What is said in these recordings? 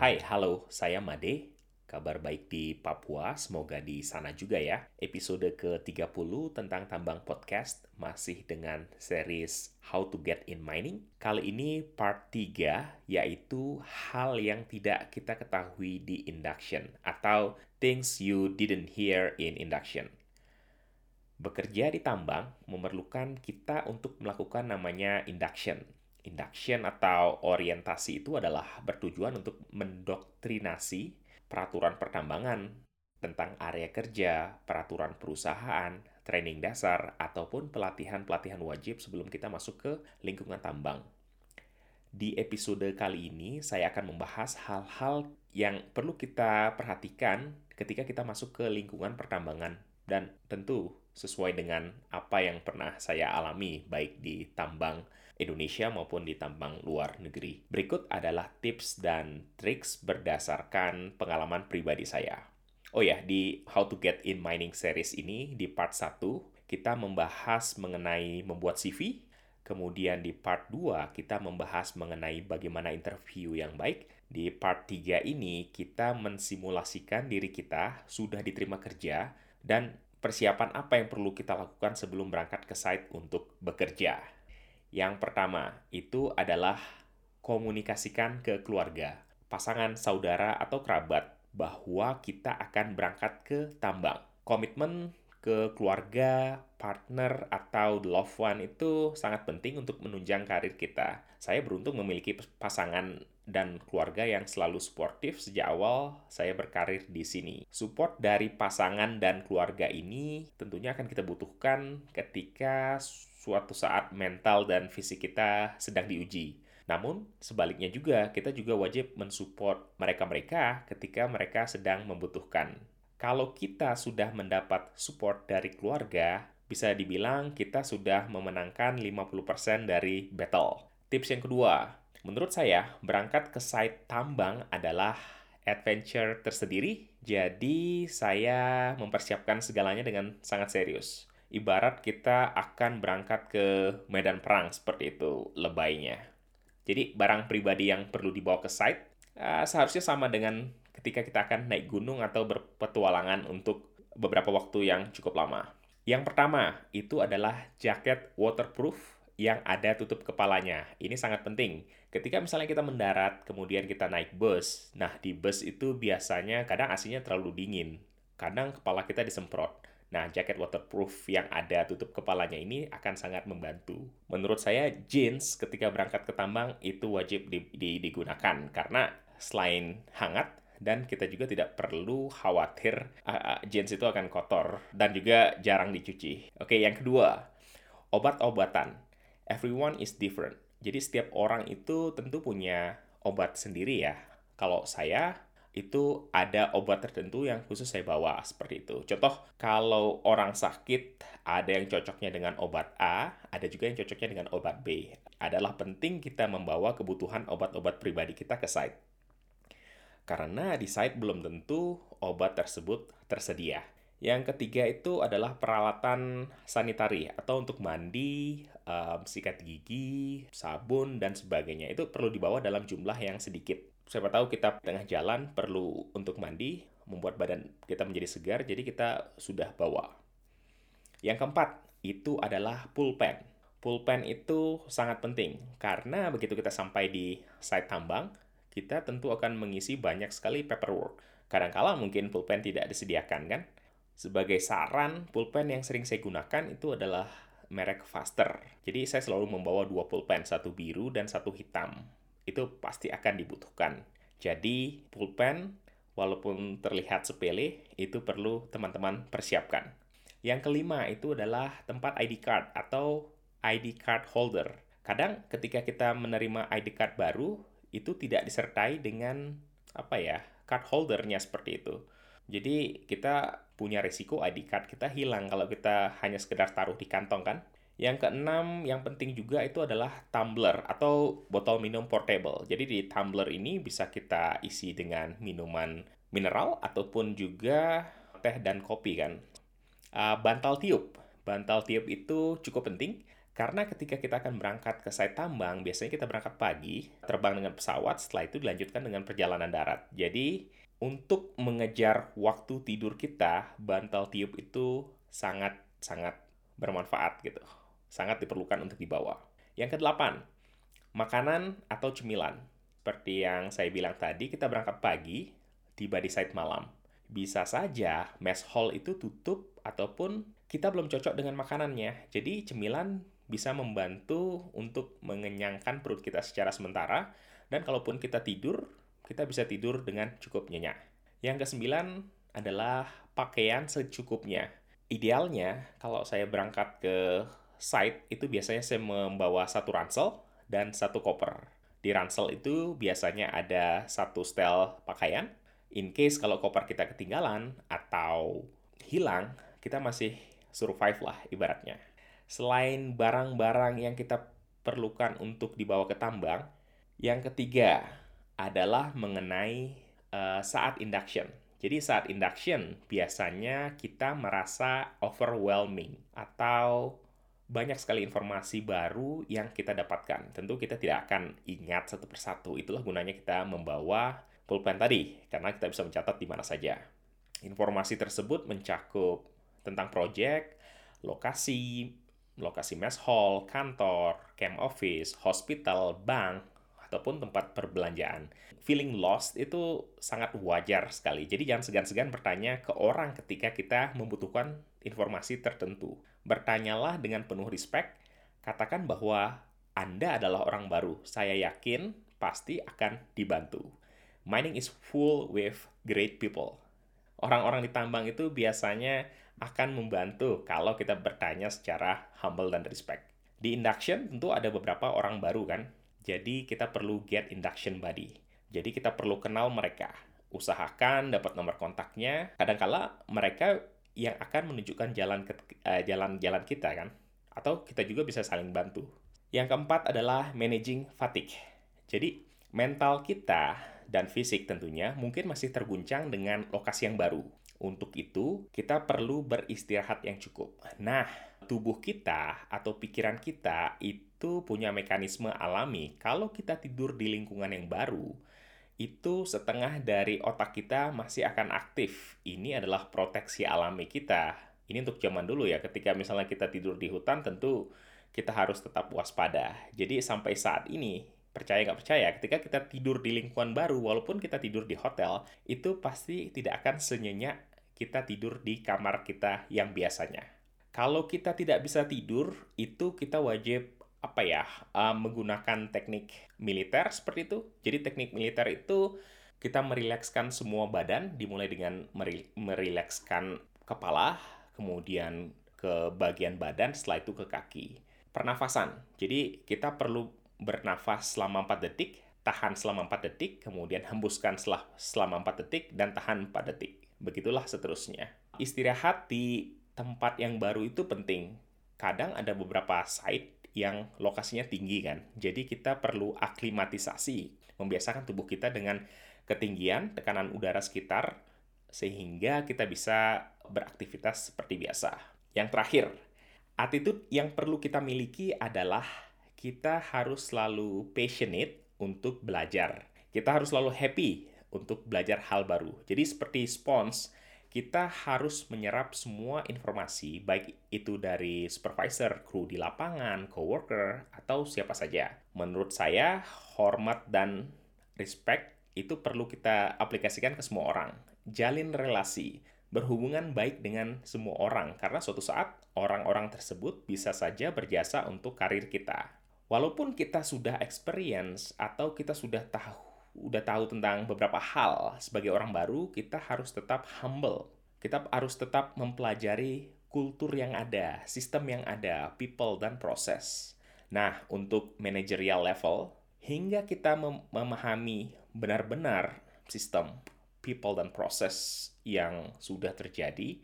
Hai, halo, saya Made. Kabar baik di Papua, semoga di sana juga ya. Episode ke-30 tentang tambang podcast masih dengan series How to Get in Mining. Kali ini part 3, yaitu hal yang tidak kita ketahui di induction atau things you didn't hear in induction. Bekerja di tambang memerlukan kita untuk melakukan namanya induction Induction atau orientasi itu adalah bertujuan untuk mendoktrinasi peraturan pertambangan tentang area kerja, peraturan perusahaan, training dasar, ataupun pelatihan-pelatihan wajib sebelum kita masuk ke lingkungan tambang. Di episode kali ini, saya akan membahas hal-hal yang perlu kita perhatikan ketika kita masuk ke lingkungan pertambangan dan tentu sesuai dengan apa yang pernah saya alami baik di tambang Indonesia maupun di tambang luar negeri. Berikut adalah tips dan triks berdasarkan pengalaman pribadi saya. Oh ya, di How to Get in Mining series ini, di part 1, kita membahas mengenai membuat CV, kemudian di part 2, kita membahas mengenai bagaimana interview yang baik, di part 3 ini, kita mensimulasikan diri kita sudah diterima kerja, dan persiapan apa yang perlu kita lakukan sebelum berangkat ke site untuk bekerja. Yang pertama itu adalah komunikasikan ke keluarga, pasangan, saudara, atau kerabat bahwa kita akan berangkat ke tambang. Komitmen ke keluarga, partner, atau loved one itu sangat penting untuk menunjang karir kita. Saya beruntung memiliki pasangan dan keluarga yang selalu suportif sejak awal saya berkarir di sini. Support dari pasangan dan keluarga ini tentunya akan kita butuhkan ketika suatu saat mental dan fisik kita sedang diuji. Namun, sebaliknya juga, kita juga wajib mensupport mereka-mereka ketika mereka sedang membutuhkan. Kalau kita sudah mendapat support dari keluarga, bisa dibilang kita sudah memenangkan 50% dari battle. Tips yang kedua, menurut saya, berangkat ke site tambang adalah adventure tersendiri, jadi saya mempersiapkan segalanya dengan sangat serius ibarat kita akan berangkat ke medan perang seperti itu lebaynya. Jadi barang pribadi yang perlu dibawa ke site uh, seharusnya sama dengan ketika kita akan naik gunung atau berpetualangan untuk beberapa waktu yang cukup lama. Yang pertama itu adalah jaket waterproof yang ada tutup kepalanya. Ini sangat penting. Ketika misalnya kita mendarat, kemudian kita naik bus, nah di bus itu biasanya kadang AC-nya terlalu dingin. Kadang kepala kita disemprot. Nah, jaket waterproof yang ada tutup kepalanya ini akan sangat membantu. Menurut saya, jeans ketika berangkat ke tambang itu wajib di, di, digunakan karena selain hangat dan kita juga tidak perlu khawatir uh, jeans itu akan kotor dan juga jarang dicuci. Oke, yang kedua, obat-obatan. Everyone is different. Jadi setiap orang itu tentu punya obat sendiri ya. Kalau saya itu ada obat tertentu yang khusus saya bawa seperti itu. Contoh, kalau orang sakit ada yang cocoknya dengan obat A, ada juga yang cocoknya dengan obat B. Adalah penting kita membawa kebutuhan obat-obat pribadi kita ke site. Karena di site belum tentu obat tersebut tersedia. Yang ketiga itu adalah peralatan sanitari atau untuk mandi, um, sikat gigi, sabun, dan sebagainya. Itu perlu dibawa dalam jumlah yang sedikit siapa tahu kita tengah jalan perlu untuk mandi, membuat badan kita menjadi segar, jadi kita sudah bawa. Yang keempat, itu adalah pulpen. Pulpen itu sangat penting, karena begitu kita sampai di site tambang, kita tentu akan mengisi banyak sekali paperwork. Kadangkala mungkin pulpen tidak disediakan, kan? Sebagai saran, pulpen yang sering saya gunakan itu adalah merek Faster. Jadi saya selalu membawa dua pulpen, satu biru dan satu hitam itu pasti akan dibutuhkan. Jadi, pulpen walaupun terlihat sepele, itu perlu teman-teman persiapkan. Yang kelima itu adalah tempat ID card atau ID card holder. Kadang ketika kita menerima ID card baru, itu tidak disertai dengan apa ya, card holdernya seperti itu. Jadi kita punya risiko ID card kita hilang kalau kita hanya sekedar taruh di kantong kan. Yang keenam, yang penting juga itu adalah tumbler atau botol minum portable. Jadi di tumbler ini bisa kita isi dengan minuman mineral ataupun juga teh dan kopi kan. Uh, bantal tiup. Bantal tiup itu cukup penting Karena ketika kita akan berangkat ke site tambang, biasanya kita berangkat pagi, terbang dengan pesawat, setelah itu dilanjutkan dengan perjalanan darat. Jadi, untuk mengejar waktu tidur kita, bantal tiup itu sangat-sangat bermanfaat gitu. Sangat diperlukan untuk dibawa. Yang kedelapan, makanan atau cemilan. Seperti yang saya bilang tadi, kita berangkat pagi, tiba di site malam. Bisa saja mess hall itu tutup ataupun kita belum cocok dengan makanannya. Jadi cemilan bisa membantu untuk mengenyangkan perut kita secara sementara, dan kalaupun kita tidur, kita bisa tidur dengan cukup nyenyak. Yang kesembilan adalah pakaian secukupnya. Idealnya, kalau saya berangkat ke site, itu biasanya saya membawa satu ransel dan satu koper. Di ransel itu biasanya ada satu setel pakaian. In case kalau koper kita ketinggalan atau hilang, kita masih survive lah ibaratnya selain barang-barang yang kita perlukan untuk dibawa ke tambang, yang ketiga adalah mengenai uh, saat induction. Jadi saat induction biasanya kita merasa overwhelming atau banyak sekali informasi baru yang kita dapatkan. Tentu kita tidak akan ingat satu persatu. Itulah gunanya kita membawa pulpen tadi, karena kita bisa mencatat di mana saja. Informasi tersebut mencakup tentang proyek, lokasi, lokasi mess hall, kantor, camp office, hospital, bank, ataupun tempat perbelanjaan. Feeling lost itu sangat wajar sekali. Jadi jangan segan-segan bertanya ke orang ketika kita membutuhkan informasi tertentu. Bertanyalah dengan penuh respect, katakan bahwa Anda adalah orang baru. Saya yakin pasti akan dibantu. Mining is full with great people. Orang-orang di tambang itu biasanya akan membantu kalau kita bertanya secara humble dan respect. Di induction tentu ada beberapa orang baru kan, jadi kita perlu get induction buddy. Jadi kita perlu kenal mereka. Usahakan dapat nomor kontaknya. Kadangkala mereka yang akan menunjukkan jalan ke, uh, jalan-jalan kita kan, atau kita juga bisa saling bantu. Yang keempat adalah managing fatigue. Jadi mental kita dan fisik tentunya mungkin masih terguncang dengan lokasi yang baru. Untuk itu, kita perlu beristirahat yang cukup. Nah, tubuh kita atau pikiran kita itu punya mekanisme alami. Kalau kita tidur di lingkungan yang baru, itu setengah dari otak kita masih akan aktif. Ini adalah proteksi alami kita. Ini untuk zaman dulu ya, ketika misalnya kita tidur di hutan, tentu kita harus tetap waspada. Jadi sampai saat ini, percaya nggak percaya, ketika kita tidur di lingkungan baru, walaupun kita tidur di hotel, itu pasti tidak akan senyenyak kita tidur di kamar kita yang biasanya. Kalau kita tidak bisa tidur, itu kita wajib apa ya uh, menggunakan teknik militer seperti itu. Jadi teknik militer itu kita merilekskan semua badan, dimulai dengan merilekskan kepala, kemudian ke bagian badan, setelah itu ke kaki. Pernafasan. Jadi kita perlu bernafas selama 4 detik, tahan selama 4 detik, kemudian hembuskan selama 4 detik, dan tahan 4 detik. Begitulah seterusnya. Istirahat di tempat yang baru itu penting. Kadang ada beberapa site yang lokasinya tinggi kan. Jadi kita perlu aklimatisasi, membiasakan tubuh kita dengan ketinggian tekanan udara sekitar sehingga kita bisa beraktivitas seperti biasa. Yang terakhir, attitude yang perlu kita miliki adalah kita harus selalu passionate untuk belajar. Kita harus selalu happy untuk belajar hal baru. Jadi seperti spons, kita harus menyerap semua informasi, baik itu dari supervisor, kru di lapangan, coworker, atau siapa saja. Menurut saya, hormat dan respect itu perlu kita aplikasikan ke semua orang. Jalin relasi, berhubungan baik dengan semua orang, karena suatu saat orang-orang tersebut bisa saja berjasa untuk karir kita. Walaupun kita sudah experience atau kita sudah tahu udah tahu tentang beberapa hal sebagai orang baru, kita harus tetap humble. Kita harus tetap mempelajari kultur yang ada, sistem yang ada, people dan proses. Nah, untuk managerial level, hingga kita mem memahami benar-benar sistem, people dan proses yang sudah terjadi,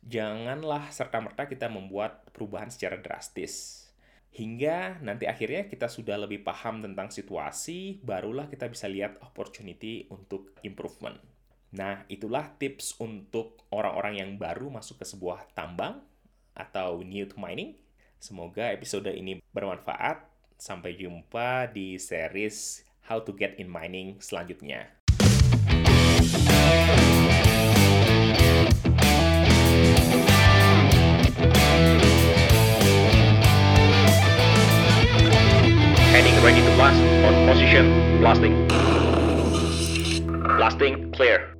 janganlah serta-merta kita membuat perubahan secara drastis Hingga nanti akhirnya kita sudah lebih paham tentang situasi, barulah kita bisa lihat opportunity untuk improvement. Nah, itulah tips untuk orang-orang yang baru masuk ke sebuah tambang atau new to mining. Semoga episode ini bermanfaat. Sampai jumpa di series How to Get in Mining selanjutnya. Heading ready to blast. On position. Blasting. Blasting. Clear.